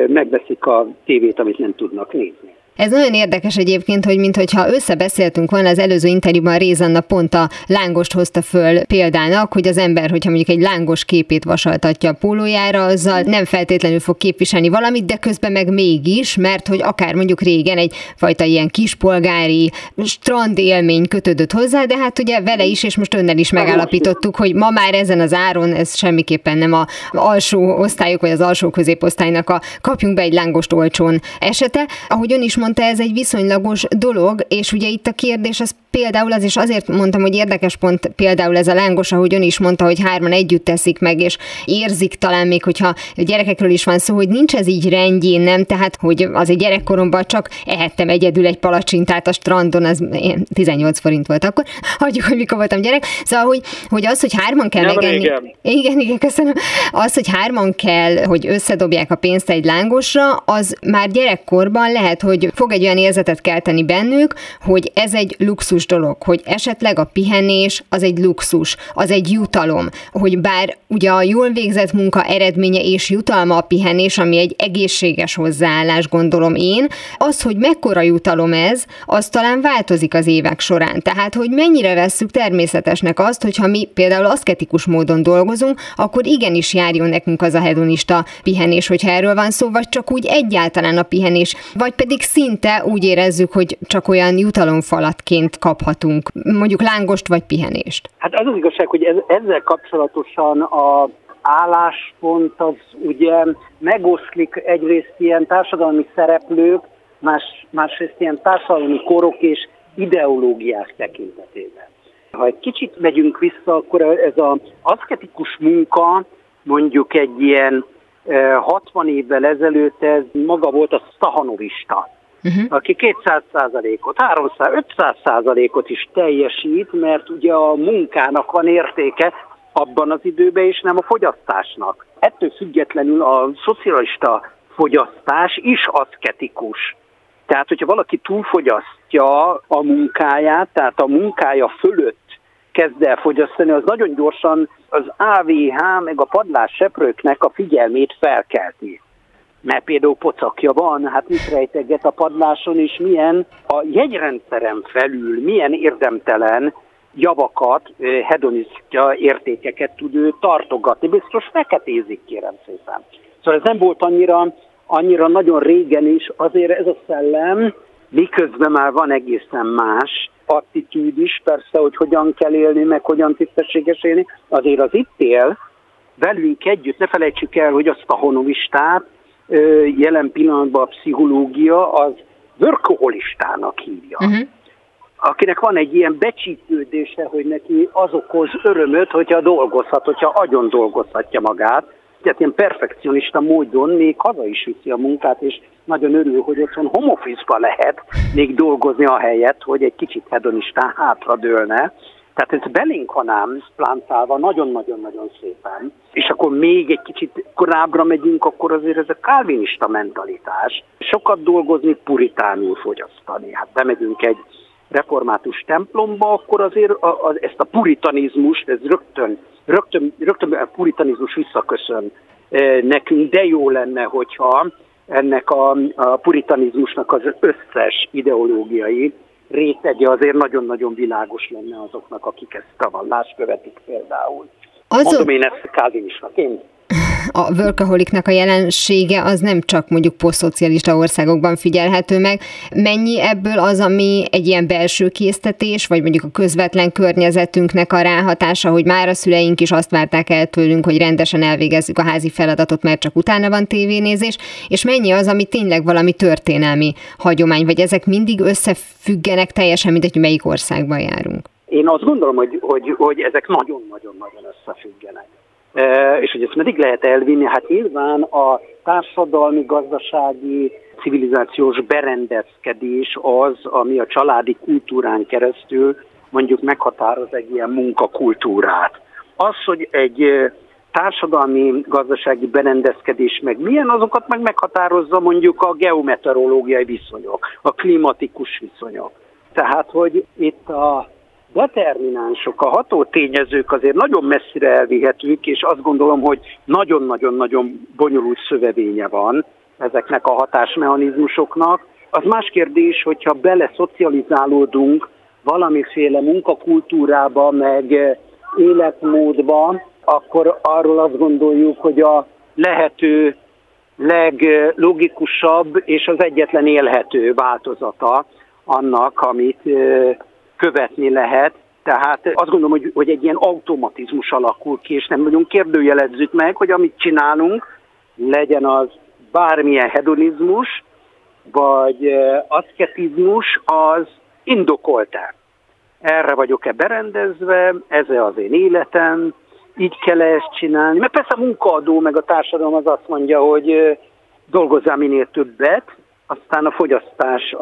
megveszik a tévét, amit nem tudnak nézni. Ez nagyon érdekes egyébként, hogy mintha összebeszéltünk volna az előző interjúban, Rézanna pont a lángost hozta föl példának, hogy az ember, hogyha mondjuk egy lángos képét vasaltatja a pólójára, azzal nem feltétlenül fog képviselni valamit, de közben meg mégis, mert hogy akár mondjuk régen egy fajta ilyen kispolgári strand élmény kötődött hozzá, de hát ugye vele is, és most önnel is megállapítottuk, hogy ma már ezen az áron ez semmiképpen nem a alsó osztályok, vagy az alsó középosztálynak a kapjunk be egy lángost olcsón esete. Ahogy ön is mondta, ez egy viszonylagos dolog, és ugye itt a kérdés az például az is azért mondtam, hogy érdekes pont például ez a lángos, ahogy ön is mondta, hogy hárman együtt teszik meg, és érzik talán még, hogyha gyerekekről is van szó, hogy nincs ez így rendjén, nem? Tehát, hogy az egy gyerekkoromban csak ehettem egyedül egy palacsintát a strandon, az 18 forint volt akkor, hagyjuk, hogy mikor voltam gyerek. Szóval, hogy, hogy az, hogy hárman kell Nem megenni. Igen. igen, igen, köszönöm. Az, hogy hárman kell, hogy összedobják a pénzt egy lángosra, az már gyerekkorban lehet, hogy fog egy olyan érzetet kelteni bennük, hogy ez egy luxus dolog, hogy esetleg a pihenés az egy luxus, az egy jutalom, hogy bár ugye a jól végzett munka eredménye és jutalma a pihenés, ami egy egészséges hozzáállás, gondolom én, az, hogy mekkora jutalom ez, az talán változik az évek során. Tehát, hogy mennyire vesszük természetesnek azt, hogyha mi például aszketikus módon dolgozunk, akkor igenis járjon nekünk az a hedonista pihenés, hogyha erről van szó, vagy csak úgy egyáltalán a pihenés, vagy pedig szinte úgy érezzük, hogy csak olyan jutalomfalatként kaphatunk, mondjuk lángost vagy pihenést? Hát az az igazság, hogy ez, ezzel kapcsolatosan a álláspont az ugye megoszlik egyrészt ilyen társadalmi szereplők, más, másrészt ilyen társadalmi korok és ideológiák tekintetében. Ha egy kicsit megyünk vissza, akkor ez az aszketikus munka mondjuk egy ilyen 60 eh, évvel ezelőtt ez maga volt a stahanovista uh-huh. aki 200 százalékot, 300, 500 százalékot is teljesít, mert ugye a munkának van értéke abban az időben, és nem a fogyasztásnak. Ettől függetlenül a szocialista fogyasztás is aszketikus. Tehát, hogyha valaki túlfogyasztja a munkáját, tehát a munkája fölött kezd el fogyasztani, az nagyon gyorsan az AVH meg a padlás seprőknek a figyelmét felkelti mert például pocakja van, hát mit rejteget a padláson, és milyen a jegyrendszerem felül, milyen érdemtelen javakat, hedonistja értékeket tud ő tartogatni. Biztos feketézik, kérem szépen. Szóval ez nem volt annyira, annyira nagyon régen is, azért ez a szellem, miközben már van egészen más attitűd is, persze, hogy hogyan kell élni, meg hogyan tisztességes élni, azért az itt él, velünk együtt, ne felejtsük el, hogy azt a honovistát, jelen pillanatban a pszichológia az workaholistának hívja. Uh-huh. Akinek van egy ilyen becsípődése, hogy neki az okoz örömöt, hogyha dolgozhat, hogyha agyon dolgozhatja magát, tehát ilyen perfekcionista módon még haza is viszi a munkát, és nagyon örül, hogy otthon home lehet még dolgozni a helyet, hogy egy kicsit hedonistán hátradőlne, tehát ez belénk van ám plántálva nagyon-nagyon-nagyon szépen. És akkor még egy kicsit korábbra megyünk, akkor azért ez a kálvinista mentalitás. Sokat dolgozni, puritánul fogyasztani. Hát bemegyünk egy református templomba, akkor azért a, a, ezt a puritanizmust, ez rögtön, rögtön, rögtön a puritanizmus visszaköszön e, nekünk, de jó lenne, hogyha ennek a, a puritanizmusnak az összes ideológiai rétege azért nagyon-nagyon világos lenne azoknak, akik ezt a vallást követik például. Azok... Mondom én ezt kálvinistaként. A workaholiknak a jelensége az nem csak mondjuk posztszocialista országokban figyelhető meg. Mennyi ebből az, ami egy ilyen belső késztetés, vagy mondjuk a közvetlen környezetünknek a ráhatása, hogy már a szüleink is azt várták el tőlünk, hogy rendesen elvégezzük a házi feladatot, mert csak utána van tévénézés, és mennyi az, ami tényleg valami történelmi hagyomány, vagy ezek mindig összefüggenek teljesen, mint hogy melyik országban járunk? Én azt gondolom, hogy, hogy, hogy ezek nagyon-nagyon-nagyon összefüggenek. És hogy ezt meddig lehet elvinni? Hát nyilván a társadalmi, gazdasági, civilizációs berendezkedés az, ami a családi kultúrán keresztül mondjuk meghatároz egy ilyen munkakultúrát. Az, hogy egy társadalmi, gazdasági berendezkedés meg milyen, azokat meg meghatározza mondjuk a geometeorológiai viszonyok, a klimatikus viszonyok. Tehát, hogy itt a determinánsok, a ható tényezők azért nagyon messzire elvihetők, és azt gondolom, hogy nagyon-nagyon-nagyon bonyolult szövevénye van ezeknek a hatásmechanizmusoknak. Az más kérdés, hogyha bele szocializálódunk valamiféle munkakultúrába, meg életmódba, akkor arról azt gondoljuk, hogy a lehető leglogikusabb és az egyetlen élhető változata annak, amit követni lehet. Tehát azt gondolom, hogy, hogy egy ilyen automatizmus alakul ki, és nem nagyon kérdőjelezzük meg, hogy amit csinálunk, legyen az bármilyen hedonizmus, vagy aszketizmus, az indokolt-e. Erre vagyok-e berendezve, ez -e az én életem, így kell -e ezt csinálni. Mert persze a munkaadó meg a társadalom az azt mondja, hogy dolgozzál minél többet, aztán a fogyasztás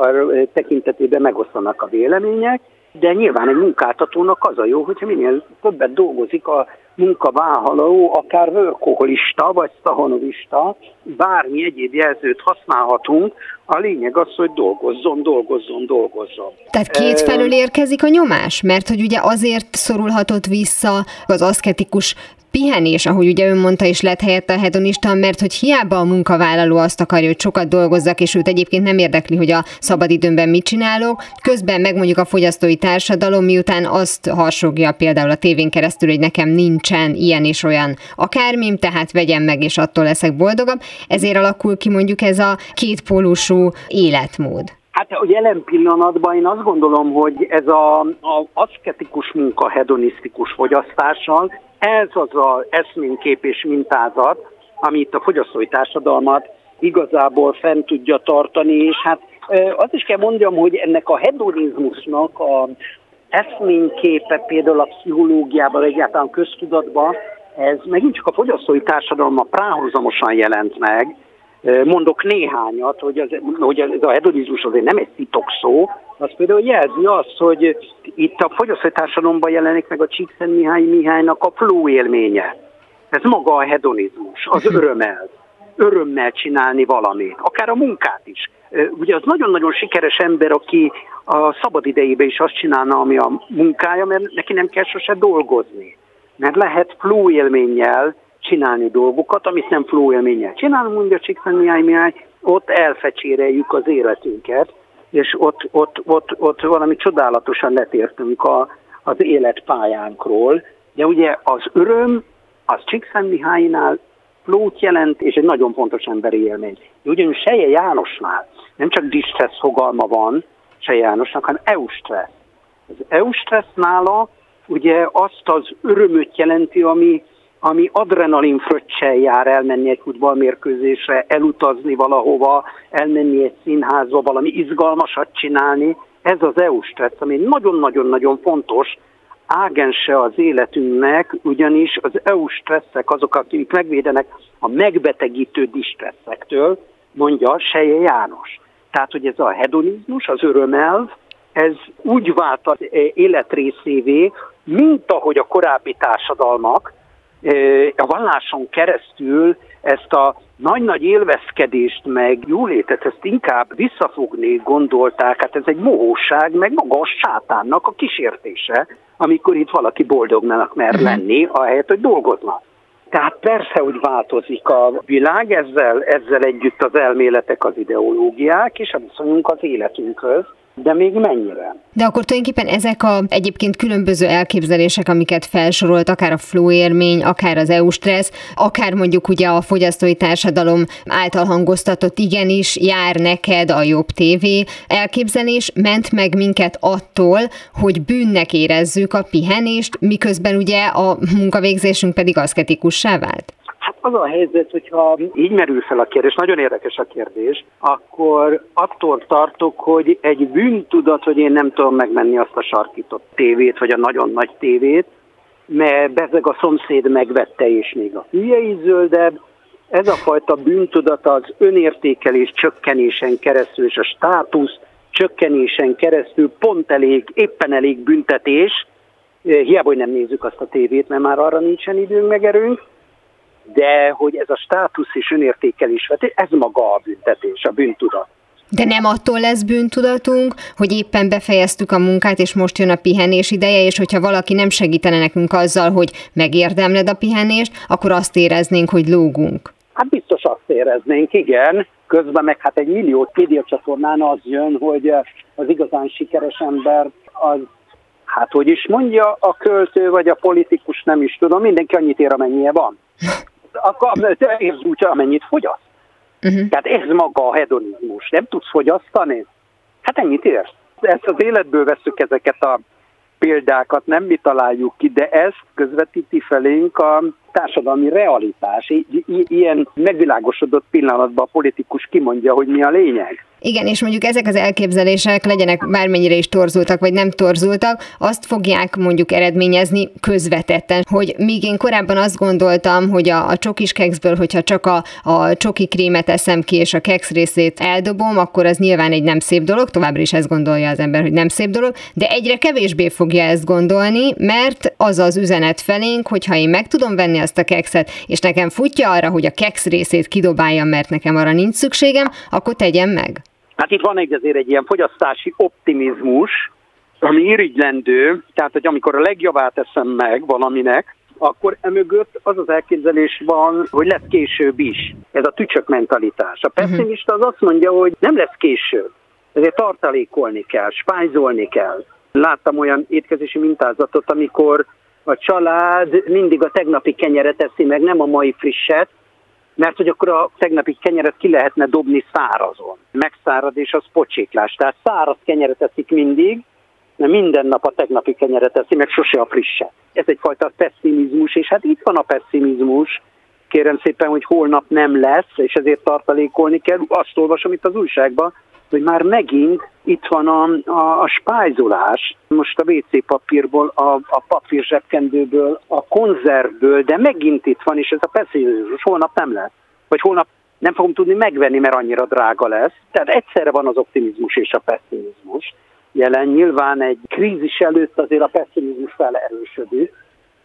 tekintetében megosztanak a vélemények, de nyilván egy munkáltatónak az a jó, hogyha minél többet dolgozik a munkavállaló, akár workoholista vagy szahonovista, bármi egyéb jelzőt használhatunk, a lényeg az, hogy dolgozzon, dolgozzon, dolgozzon. Tehát kétfelől érkezik a nyomás? Mert hogy ugye azért szorulhatott vissza az aszketikus pihenés, ahogy ugye ön mondta, és lett helyette a hedonista, mert hogy hiába a munkavállaló azt akarja, hogy sokat dolgozzak, és őt egyébként nem érdekli, hogy a szabadidőmben mit csinálok, közben meg mondjuk a fogyasztói társadalom, miután azt harsogja például a tévén keresztül, hogy nekem nincsen ilyen és olyan akármim, tehát vegyem meg, és attól leszek boldogabb, ezért alakul ki mondjuk ez a kétpólusú életmód. Hát a jelen pillanatban én azt gondolom, hogy ez a, a aszketikus munka hedonisztikus fogyasztással ez az az eszménykép és mintázat, ami itt a fogyasztói társadalmat igazából fent tudja tartani, és hát azt is kell mondjam, hogy ennek a hedonizmusnak a eszményképe például a pszichológiában, egyáltalán köztudatban, ez megint csak a fogyasztói társadalma práhozamosan jelent meg, Mondok néhányat, hogy, az, hogy ez a hedonizmus azért nem egy titok szó, az például jelzi azt, hogy itt a fogyasztói társadalomban jelenik meg a Csíkszent Mihály Mihálynak a flow élménye. Ez maga a hedonizmus, az örömmel. Örömmel csinálni valamit, akár a munkát is. Ugye az nagyon-nagyon sikeres ember, aki a szabad idejében is azt csinálna, ami a munkája, mert neki nem kell sose dolgozni. Mert lehet flow élménnyel csinálni dolgokat, amit nem flow élménnyel csinálunk, mondja Csíkszent Mihály ott elfecséreljük az életünket, és ott, ott, ott, ott valami csodálatosan letértünk a, az életpályánkról. De ugye az öröm, az Csíkszent Mihálynál flót jelent, és egy nagyon fontos emberi élmény. Ugyanis Seje Jánosnál nem csak distressz fogalma van Seje Jánosnak, hanem eustressz. Az eustressz nála ugye azt az örömöt jelenti, ami ami adrenalin fröccsel jár elmenni egy futballmérkőzésre, elutazni valahova, elmenni egy színházba, valami izgalmasat csinálni. Ez az EU stressz, ami nagyon-nagyon-nagyon fontos ágense az életünknek, ugyanis az EU stresszek azok, akik megvédenek a megbetegítő distresszektől, mondja Seje János. Tehát, hogy ez a hedonizmus, az örömelv, ez úgy vált az életrészévé, mint ahogy a korábbi társadalmak, a valláson keresztül ezt a nagy-nagy élvezkedést, meg jólétet, ezt inkább visszafogni gondolták, hát ez egy mohóság, meg maga a sátánnak a kísértése, amikor itt valaki boldognak mer mhm. lenni, ahelyett, hogy dolgozna. Tehát persze, hogy változik a világ, ezzel, ezzel együtt az elméletek, az ideológiák és a viszonyunk az életünkhöz, de még mennyire? De akkor tulajdonképpen ezek a egyébként különböző elképzelések, amiket felsorolt, akár a flow érmény, akár az EU stressz, akár mondjuk ugye a fogyasztói társadalom által hangoztatott igenis jár neked a jobb tévé elképzelés, ment meg minket attól, hogy bűnnek érezzük a pihenést, miközben ugye a munkavégzésünk pedig aszketikussá vált. Az a helyzet, hogyha így merül fel a kérdés, nagyon érdekes a kérdés, akkor attól tartok, hogy egy bűntudat, hogy én nem tudom megmenni azt a sarkított tévét, vagy a nagyon nagy tévét, mert bezeg a szomszéd megvette, és még a hülye is zöldebb, ez a fajta bűntudat az önértékelés csökkenésen keresztül, és a státusz csökkenésen keresztül pont elég, éppen elég büntetés, hiába, hogy nem nézzük azt a tévét, mert már arra nincsen időnk meg erőnk, de hogy ez a státusz és önértékelés, ez maga a büntetés, a bűntudat. De nem attól lesz bűntudatunk, hogy éppen befejeztük a munkát, és most jön a pihenés ideje, és hogyha valaki nem segítene nekünk azzal, hogy megérdemled a pihenést, akkor azt éreznénk, hogy lógunk. Hát biztos azt éreznénk, igen. Közben meg hát egy millió médiacsatornán az jön, hogy az igazán sikeres ember az hát hogy is mondja a költő vagy a politikus, nem is tudom, mindenki annyit ér, amennyie van. akkor te érsz úgy, amennyit fogyaszt. Uh-huh. Tehát ez maga a hedonizmus. Nem tudsz fogyasztani? Hát ennyit érsz. Ezt az életből veszük ezeket a példákat, nem mi találjuk ki, de ezt közvetíti felénk a társadalmi realitás. I- i- ilyen megvilágosodott pillanatban a politikus kimondja, hogy mi a lényeg. Igen, és mondjuk ezek az elképzelések legyenek bármennyire is torzultak, vagy nem torzultak, azt fogják mondjuk eredményezni közvetetten, hogy míg én korábban azt gondoltam, hogy a, a csokis kekszből, hogyha csak a, a csoki krémet eszem ki, és a keksz részét eldobom, akkor az nyilván egy nem szép dolog, továbbra is ezt gondolja az ember, hogy nem szép dolog, de egyre kevésbé fogja ezt gondolni, mert az az üzenet felénk, hogy ha én meg tudom venni azt a kekszet, és nekem futja arra, hogy a keksz részét kidobáljam, mert nekem arra nincs szükségem, akkor tegyem meg. Hát itt van egy azért egy ilyen fogyasztási optimizmus, ami irigylendő, tehát hogy amikor a legjavát eszem meg valaminek, akkor emögött az az elképzelés van, hogy lesz később is. Ez a tücsök mentalitás. A pessimista az azt mondja, hogy nem lesz később. Ezért tartalékolni kell, spájzolni kell. Láttam olyan étkezési mintázatot, amikor a család mindig a tegnapi kenyeret teszi meg, nem a mai frisset, mert hogy akkor a tegnapi kenyeret ki lehetne dobni szárazon. Megszárad és az pocséklás. Tehát száraz kenyeret eszik mindig, mert minden nap a tegnapi kenyeret eszi, meg sose a frisset. Ez egyfajta pessimizmus, és hát itt van a pessimizmus, kérem szépen, hogy holnap nem lesz, és ezért tartalékolni kell. Azt olvasom itt az újságban, hogy már megint itt van a, a, a spájzolás, most a WC papírból, a, a papír zsebkendőből, a konzervből, de megint itt van, és ez a pessimizmus holnap nem lesz. Vagy holnap nem fogom tudni megvenni, mert annyira drága lesz. Tehát egyszerre van az optimizmus és a pessimizmus. Jelen nyilván egy krízis előtt azért a pessimizmus felerősödik,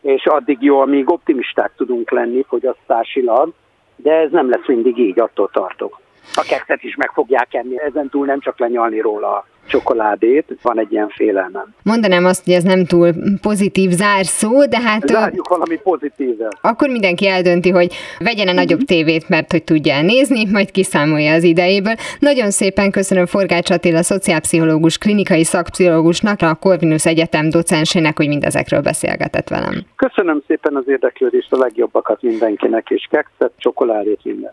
és addig jó, amíg optimisták tudunk lenni fogyasztásilag, de ez nem lesz mindig így, attól tartok a kekszet is meg fogják enni, ezen túl nem csak lenyalni róla a csokoládét, van egy ilyen félelmem. Mondanám azt, hogy ez nem túl pozitív zárszó, de hát... Zárjuk valami pozitívet. Akkor mindenki eldönti, hogy vegyene nagyobb mhm. tévét, mert hogy tudja nézni, majd kiszámolja az idejéből. Nagyon szépen köszönöm Forgács Attila, szociálpszichológus, klinikai szakpszichológusnak, a Corvinus Egyetem docensének, hogy mindezekről beszélgetett velem. Köszönöm szépen az érdeklődést, a legjobbakat mindenkinek, és kekszet, csokoládét, minden